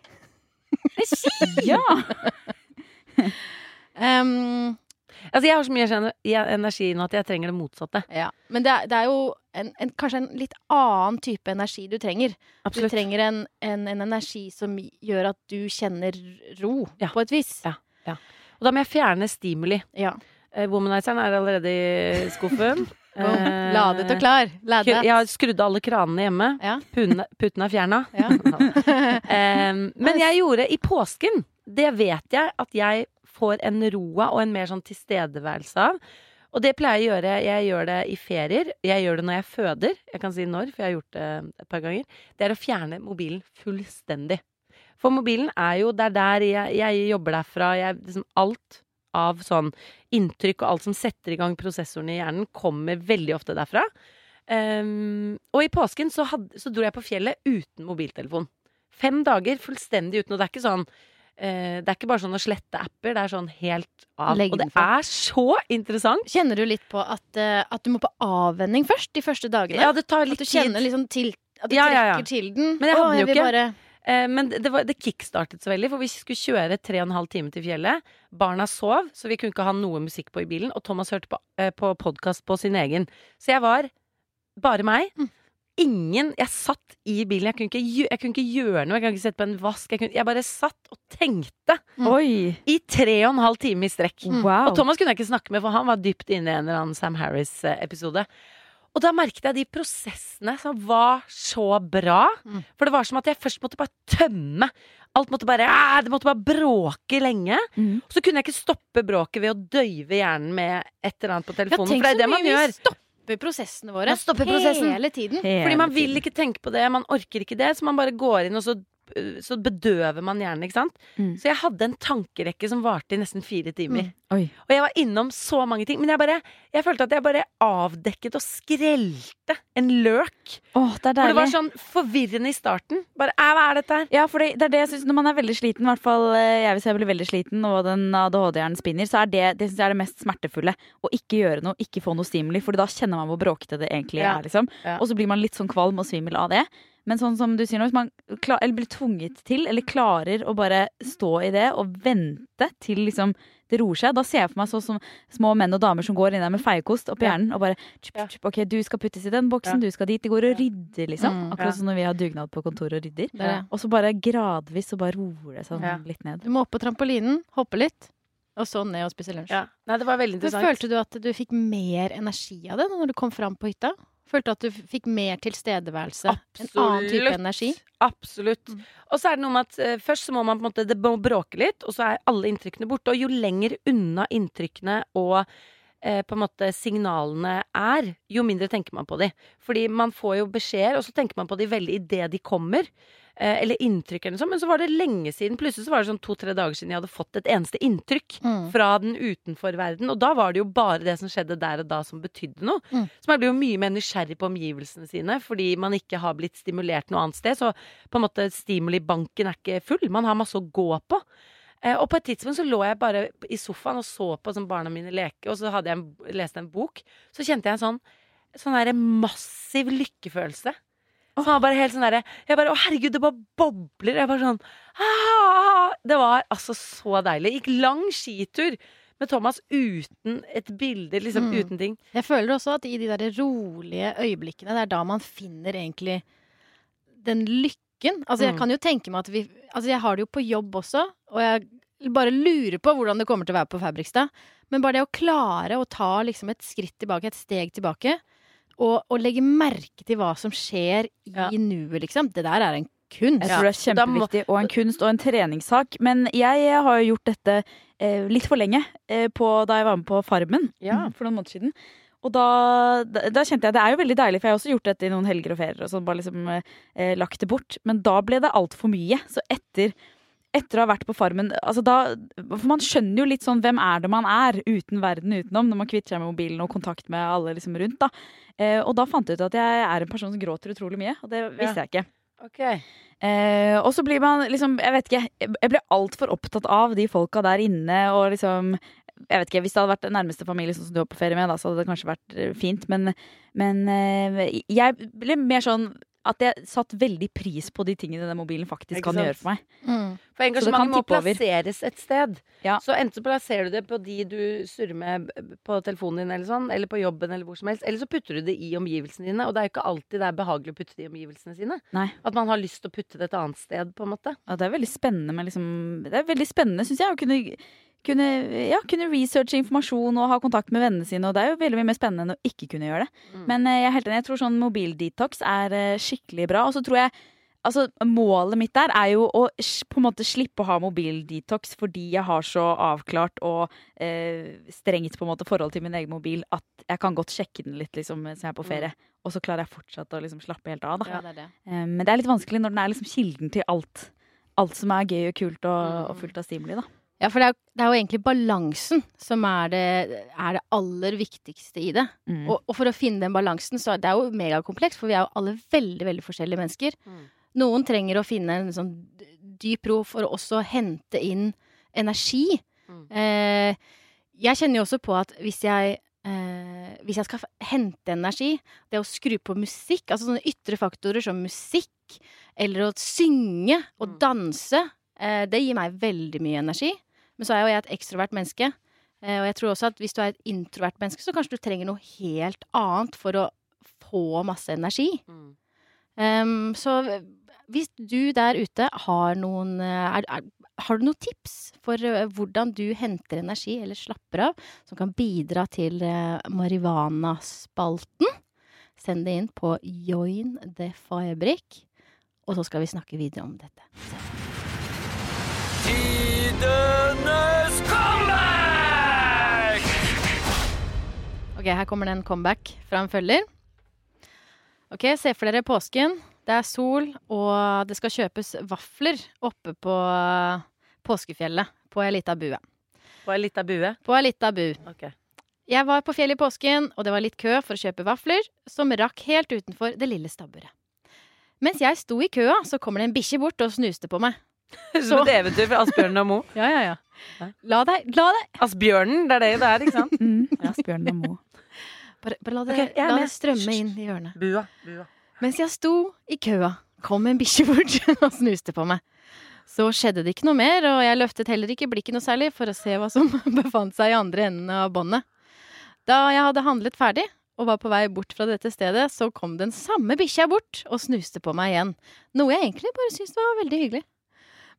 Ja! Um, Altså, jeg har så mye energi nå at jeg trenger det motsatte. ja. Men det er, det er jo en, en, kanskje en litt annen type energi du trenger. Du trenger en, en, en energi som gjør at du kjenner ro, Ja. på et vis. Ja. Og da må jeg fjerne stimuli. Ja. Eh, Womanizeren er allerede i skuffen. Eh, Ladet og klar. Ladet. Jeg har skrudd av alle kranene hjemme. Ja. Puten puten er fjerna. Ja. Em, men jeg gjorde i påsken Det vet jeg at jeg får en roa og en mer sånn tilstedeværelse av. Og det pleier jeg å gjøre. Jeg gjør det i ferier. Jeg gjør det når jeg føder. Jeg kan si når, for jeg har gjort det et par ganger. Det er å fjerne mobilen fullstendig. For mobilen er jo Det er der jeg, jeg jobber derfra. Jeg, liksom alt av sånn inntrykk og alt som setter i gang prosessorene i hjernen, kommer veldig ofte derfra. Um, og i påsken så, had, så dro jeg på fjellet uten mobiltelefon. Fem dager fullstendig uten. Og det er ikke sånn Det er ikke bare sånn å slette apper, det er sånn helt av. Legg Og det er så interessant. Kjenner du litt på at, eh, at du må på avvenning først, de første dagene? Ja, det tar at litt du kjenner liksom til At du Ja, ja, ja. trekker til den? Men jeg hadde jo ikke- Bare... Eh, men det, var, det kickstartet så veldig, for vi skulle kjøre tre og en halv time til fjellet. Barna sov, så vi kunne ikke ha noe musikk på i bilen. Og Thomas hørte på, eh, på podkast på sin egen. Så jeg var bare meg. Mm. Ingen Jeg satt i bilen. Jeg kunne ikke, jeg kunne ikke gjøre noe. Jeg kunne ikke sette på en vask. Jeg, kunne, jeg bare satt og tenkte Mm. Oi! i tre og en halv time i strekk. Wow. Og Thomas kunne jeg ikke snakke med, for han var dypt inne i en eller annen Sam Harris-episode. Og da merket jeg de prosessene som var så bra. Mm. For det var som at jeg først måtte bare tømme. Alt måtte bare ah, Det måtte bare bråke lenge. Mm. Og så kunne jeg ikke stoppe bråket ved å døyve hjernen med et eller annet på Ja, telefonen. tenk for det er så det man mye gjør. vi stopper prosessene våre Man stopper prosessen. hele tiden. Hele Fordi man vil ikke tenke på det, man orker ikke det, så man bare går inn og så så bedøver man hjernen, ikke sant. Mm. Så jeg hadde en tankerekke som varte i nesten fire timer. Mm. Og jeg var innom så mange ting. Men jeg bare Jeg følte at jeg bare avdekket og skrelte en løk. Åh, det er For det var sånn forvirrende i starten. Bare hva er dette her? Ja, for det, det er det jeg synes Når man er veldig sliten, i hvert fall eh, jeg hvis jeg blir veldig sliten, og den ADHD-hjernen spinner, så er det det synes jeg er det mest smertefulle. Å ikke gjøre noe, ikke få noe stimuli, for da kjenner man hvor bråkete det egentlig Ja. er. liksom Ja. Og så blir man litt sånn kvalm og svimmel av det. Men sånn som du sier nå, hvis man klar, eller blir tvunget til, eller klarer å bare stå i det og vente til liksom det roer seg, da ser jeg for meg sånn som små menn og damer som går inn der med feiekost oppi hjernen og bare tjup, tjup, Ok, du skal puttes i den boksen, du skal dit. De går og rydder, liksom. Mm. Akkurat som når vi har dugnad på kontoret og rydder. Det er. Og så bare gradvis så bare roer det seg Ja. litt ned. Du må opp på trampolinen, hoppe litt, og så ned og spise lunsj. Ja. Nei, det var veldig Men følte du at du fikk mer energi av det når du kom fram på hytta? Følte at du fikk mer tilstedeværelse? En annen type energi? Absolutt. Mm. Og så er det noe med at uh, først så må man på en måte Det må bråke litt, og så er alle inntrykkene borte. Og jo lenger unna inntrykkene og eh, på en måte signalene er, jo mindre tenker man på de. Fordi man får jo beskjeder, og så tenker man på de veldig idet de kommer. Eh, eller inntrykk eller noe sånt. Men så var det lenge siden. Plutselig så var det sånn to-tre dager siden jeg hadde fått et eneste inntrykk Mm. fra den utenfor verden. Og da var det jo bare det som skjedde der og da som betydde noe. Mm. Så man blir jo mye mer nysgjerrig på omgivelsene sine fordi man ikke har blitt stimulert noe annet sted. Så på en måte stimulibanken er ikke full. Man har masse å gå på. Eh, og på et tidspunkt så lå jeg bare i sofaen og så på som barna mine leke, og så hadde jeg lest en bok. Så kjente jeg en sånn Sånn massiv lykkefølelse. Som var bare helt sånn derre Jeg bare Å, herregud, det bare bobler. Jeg bare sånn Det var altså så deilig. Gikk lang skitur med Thomas uten et bilde, liksom Mm. uten ting. Jeg føler også at i de der rolige øyeblikkene, det er da man finner egentlig den lykken. Altså, jeg Mm. kan jo tenke meg at vi Altså, jeg har det jo på jobb også, og jeg bare lurer på hvordan det kommer til å være på Fabrikstad. Men bare det å klare å ta liksom et skritt tilbake, et steg tilbake, og, og legge merke til hva som skjer i Ja. nuet, liksom. Det der er en kunst. Jeg tror det er kjempeviktig, og en kunst og en treningssak. Men jeg har jo gjort dette eh, litt for lenge eh, på, da jeg var med på Farmen Ja. for noen måneder siden. Og da, da, da kjente jeg Det er jo veldig deilig, for jeg har også gjort dette i noen helger og ferier. og sånn, bare liksom eh, lagt det bort Men da ble det altfor mye. Så etter, etter å ha vært på Farmen altså da, For man skjønner jo litt sånn hvem er det man er uten verden utenom, når man kvitter seg med mobilen og kontakt med alle liksom rundt. da eh, Og da fant jeg ut at jeg er en person som gråter utrolig mye, og det visste jeg ikke. Ok. Eh, og så blir man liksom Jeg vet ikke. Jeg jeg ble altfor opptatt av de folka der inne og liksom jeg vet ikke, Hvis det hadde vært den nærmeste familie sånn som du var på ferie med, da, så hadde det kanskje vært eh, fint. Men, men eh, jeg ble mer sånn at jeg satte veldig pris på de tingene den mobilen faktisk kan gjøre for meg. Mm. For engasjementet må plasseres et sted. Ja. Så enten så plasserer du det på de du surrer med på telefonen din, eller sånn, eller på jobben, eller hvor som helst. Eller så putter du det i omgivelsene dine. Og det er jo ikke alltid det er behagelig å putte det i omgivelsene sine. Nei. At man har lyst til å putte det et annet sted, på en måte. Ja, det er veldig spennende med liksom Det er veldig spennende, syns jeg, å kunne, kunne, ja, kunne researche informasjon og ha kontakt med vennene sine. Og det er jo veldig mye mer spennende enn å ikke kunne gjøre det. Mm. Men eh, jeg er helt enig. Jeg tror sånn mobildetox er eh, skikkelig bra. Og så tror jeg Altså, Målet mitt der er jo å på en måte slippe å ha mobildetox fordi jeg har så avklart og eh, strengt på en måte forhold til min egen mobil at jeg kan godt sjekke den litt liksom, mens jeg er på ferie. Og så klarer jeg fortsatt å liksom slappe helt av. Da. Ja, det det. Eh, men det er litt vanskelig når den er liksom kilden til alt. Alt som er gøy og kult og, og fullt av stimuli. da. Ja, for det er, det er jo egentlig balansen som er det, er det aller viktigste i det. Mm. Og, og for å finne den balansen, så er det jo megakomplekst, for vi er jo alle veldig, veldig forskjellige mennesker. Mm. Noen trenger å finne en sånn dyp ro for å også hente inn energi. Mm. Eh, jeg kjenner jo også på at hvis jeg eh, hvis jeg skal hente energi, det å skru på musikk, altså sånne ytre faktorer som musikk, eller å synge og Mm. danse, eh, det gir meg veldig mye energi. Men så er jo jeg et ekstrovert menneske. Eh, og jeg tror også at hvis du er et introvert menneske, så kanskje du trenger noe helt annet for å få masse energi. Mm. Um, så hvis du der ute har noen eh, er, er, Har du noen tips for eh, hvordan du henter energi eller slapper av, som kan bidra til uh, marihuanaspalten? Send det inn på Join the fabric, og så skal vi snakke videre om dette. Ok, her kommer det en comeback fra en følger. Ok, se for dere påsken. Det er sol, og det skal kjøpes vafler oppe på påskefjellet. På ei lita bue. På ei lita bue. På ei lita bu. Okay. Jeg var på fjellet i påsken, og det var litt kø for å kjøpe vafler, som rakk helt utenfor det lille stabburet. Mens jeg sto i køa, så kommer det en bikkje bort og snuste på meg. Som et eventyr fra Asbjørnen og Mo. Ja, ja, ja. La deg, la deg Asbjørnen, det er det det er, ikke sant? Mm. Asbjørn og Mo. Bare, bare la det, okay, la det strømme inn i hjørnet. Bua. bua. Mens jeg sto i køa, kom en bikkje bort og snuste på meg. Så skjedde det ikke noe mer, og jeg løftet heller ikke blikket noe særlig for å se hva som befant seg i andre enden av båndet. Da jeg hadde handlet ferdig og var på vei bort fra dette stedet, så kom den samme bikkja bort og snuste på meg igjen. Noe jeg egentlig bare syntes var veldig hyggelig.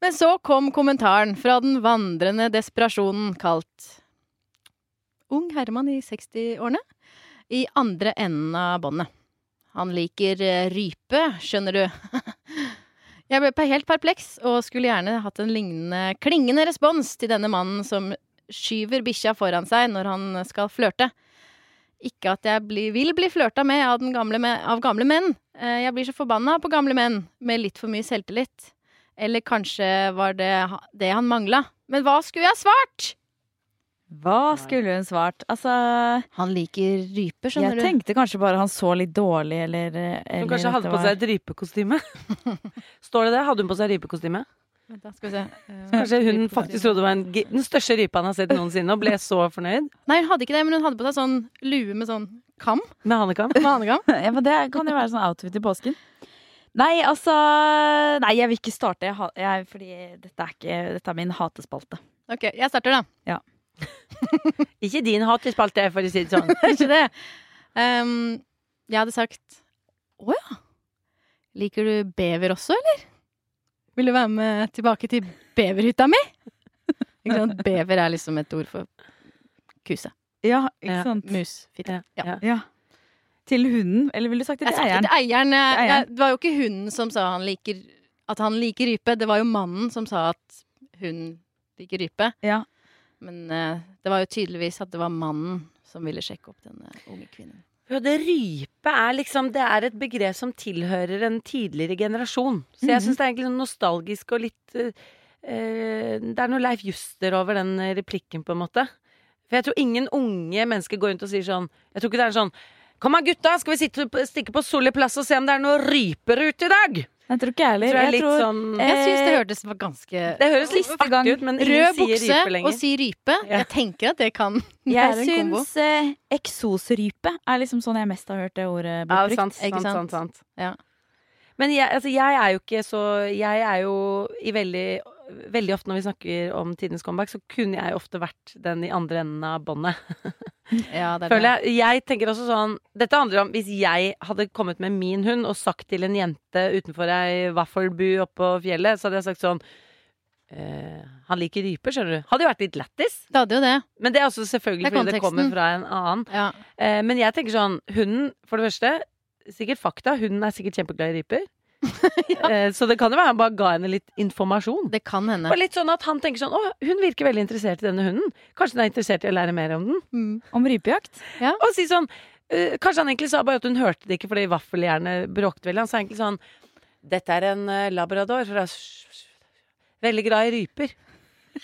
Men så kom kommentaren fra den vandrende desperasjonen kalt Ung Herman i 60-årene i andre enden av båndet. Han liker eh, rype, skjønner du. Jeg ble helt perpleks og skulle gjerne hatt en lignende klingende respons til denne mannen som skyver bikkja foran seg når han skal flørte. Ikke at jeg bli, vil bli flørta med av, gamle, av gamle menn. Eh, Jeg blir så forbanna på gamle menn med litt for mye selvtillit. Eller kanskje var det det han mangla. Men hva skulle jeg svart? Hva skulle hun svart? Altså, Han liker rype, jeg skjønner du. tenkte kanskje bare han så litt dårlig, eller, Hun kanskje hadde på seg et rypekostyme. Står det det? Hadde hun på seg rypekostyme? Da, skal vi se. Kanskje hun faktisk trodde det var en, den største rypa han har sett noensinne, og ble så fornøyd Nei, hun hadde ikke det, men hun hadde på seg sånn lue med sånn kam. med hanekam? Med hanekam. Ja, men Det kan jo være sånn outfit i påsken. Nei, altså Nei, jeg vil ikke starte, jeg, jeg, fordi dette er, ikke, dette er min hatespalte. Ok, jeg starter, da. Ikke din hatespalte, for å si det sånn. Ikke det. Um, jeg hadde sagt Å ja. Liker du bever også, eller? Vil du være med tilbake til beverhytta mi? Ikke sant? Bever er liksom et ord for kuse. Ja, ikke Ja. sant? Mus. Fitte. Ja, Ja. ja. Til hunden, eller ville du sagt det til eieren? til eieren. jeg- Til eieren. jeg- Det var jo ikke hunden som sa han liker, at han liker rype. Det var jo mannen som sa at hun liker rype. Ja. Men uh, det var jo tydeligvis at det var mannen som ville sjekke opp denne unge kvinnen. Ja, det rype er liksom Det er et begrep som tilhører en tidligere generasjon. Så jeg Mhm. syns det er egentlig sånn nostalgisk og litt eh, eh, Det er noe Leif Juster over den eh, replikken, på en måte. For jeg tror ingen unge mennesker går rundt og sier sånn Jeg tror ikke det er sånn Kom an, gutta, skal vi sitte, stikke på Solli plass og se om det er noe ryper ute i dag? Jeg tror ikke jeg heller. Jeg tror det er Jeg tror- sånn Jeg syns det Eh, hørtes ganske Det høres litt artig ut, men ingen Rød sier bukse rype og si rype. Ja. Jeg tenker at det kan Jeg syns eh, eksosrype er liksom sånn jeg mest har hørt det ordet Ja, blitt brukt. sant, sant, sant, sant? sant. Ja. Men jeg, altså, jeg er jo ikke så Jeg er jo i veldig Veldig ofte når vi snakker om tidenes comeback, så kunne jeg ofte vært den i andre enden av båndet. Ja, er. Føler jeg. Jeg tenker også sånn Dette handler om hvis jeg hadde kommet med min hund og sagt til en jente utenfor ei vaffelbu oppå fjellet, så hadde jeg sagt sånn Uh, Han liker ryper, skjønner du. Hadde jo vært litt lættis. Det hadde jo det. Men det er også selvfølgelig Det er fordi det kommer fra en annen. Ja. Uh, men jeg tenker sånn Hunden, for det første Sikkert fakta. Hunden er sikkert kjempeglad i ryper. Eh, så det kan jo være han bare ga henne litt informasjon. Det kan hende. Og litt sånn at han tenker sånn Å, hun virker veldig interessert i denne hunden. Kanskje hun er interessert i å lære mer om den? Mm. Om rypejakt? Og si sånn eh, Kanskje han egentlig sa bare at hun hørte det ikke fordi vaffeljernet bråkte veldig. Han sa egentlig sånn Dette er en eh, labrador fra Veldig glad i ryper.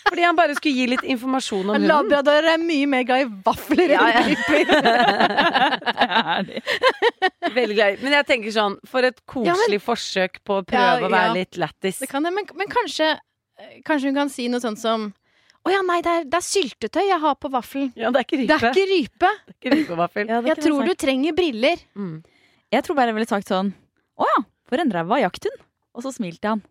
Fordi han bare skulle gi litt informasjon om hunden. Labradorer er mye mer glad i vafler Ja, ja. enn ryper. Veldig glad Men jeg tenker sånn For et koselig forsøk på å prøve Ja, å være litt lættis. Kan men, men kanskje Kanskje hun kan si noe sånt som Å ja, nei, det er, det er syltetøy jeg har på vaffelen. Ja, det er ikke Det rype. er ikke rype. Er ikke. Jeg tror du trenger briller. Mm. Jeg tror bare jeg ville sagt sånn Å ja, for en ræva jakthund. Og så smilte han.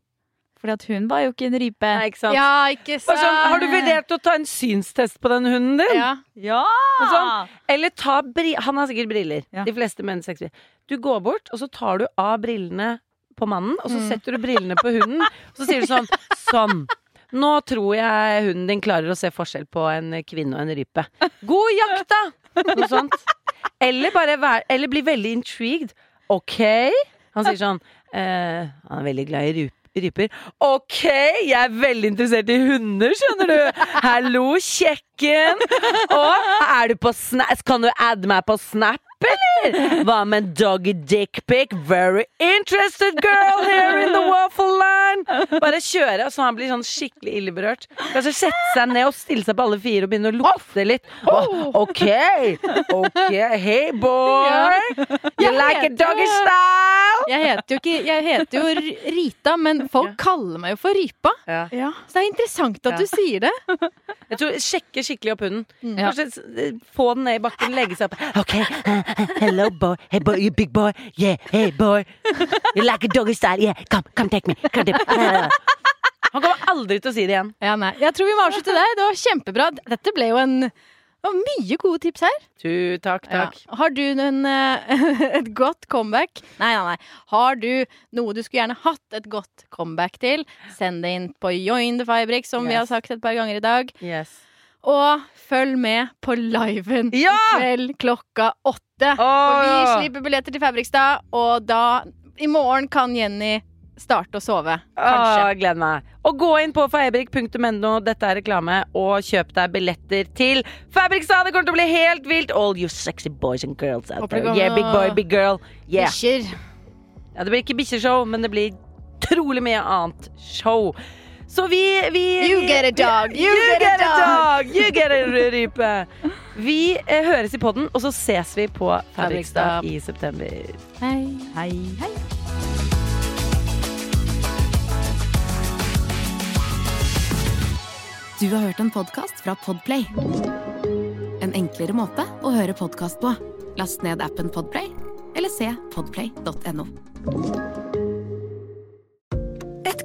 Fordi at hun var jo ikke en rype. Nei, ikke sant? Ja, ikke sant. sånn, har du vurdert å ta en synstest på den hunden din? Ja. Ja! Sånn, Eller ta bri Han har sikkert briller. Ja. De fleste menn sexy. Du går bort, og så tar du av brillene på mannen, og så Mm. setter du brillene på hunden, og så sier du sånn Sånn. Nå tror jeg hunden din klarer å se forskjell på en kvinne og en rype. God jakt, da! Noe sånt. Eller bare vær, Eller bli veldig intrigued. OK? Han sier sånn eh, Han er veldig glad i ryp, ryper. OK, jeg er veldig interessert i hunder, skjønner du. Hallo, kjekk pikken? Og du på? Kan du adde meg på Snap, eller? Hva med en doggy dick pic? Very interested girl here in the waffle line. Bare kjøre, så han blir sånn skikkelig illeberørt. Kanskje sette seg ned og stille seg på alle fire og begynne å lukte litt. Å, OK, ok, hey boy. You like a doggy style? Jeg heter jo, ikke, jeg heter jo Rita, men folk kaller meg jo for Rypa. Så det er interessant at du sier det. Jeg tror Sjekke skikkelig opp hunden. Ja. Kanskje eh, få den ned i bakken, legge seg opp. Ok, hello boy, hey boy, you big boy, yeah, hey boy. You like a doggy style, yeah, come, come take me. Come take me. Han kommer aldri til å si det igjen. Ja, nei. Jeg tror vi må avslutte der. Det var kjempebra. Dette ble jo en det var mye gode tips her. Tu, takk, takk. Ja. Har du en, eh, et godt comeback? Nei, nei, nei. Har du noe du skulle gjerne hatt et godt comeback til? Send det inn på Join the Firebricks, som vi har sagt et par ganger i dag. Yes. Og følg med på liven Ja! i kveld klokka åtte. For vi ja. slipper billetter til Fabrikstad, og da I morgen kan Jenny starte å sove. Kanskje. jeg gleder meg. Og gå inn på fabrik.no, dette er reklame, og kjøp deg billetter til Fabrikstad. Det kommer til å bli helt vilt. All you sexy boys and girls out there. Yeah, big boy, big girl. Yeah. Bikkjer. Ja, det blir ikke bikkjeshow, men det blir trolig mye annet show. Så vi, vi You vi- get a dog, You, you get a dog! You get a rype! Vi eh, høres i podden, og så ses vi på Fabrikstad. i september. Hei. Hei, hei. Du har hørt en podkast fra Podplay. En enklere måte å høre podkast på. Last ned appen Podplay, eller se podplay.no.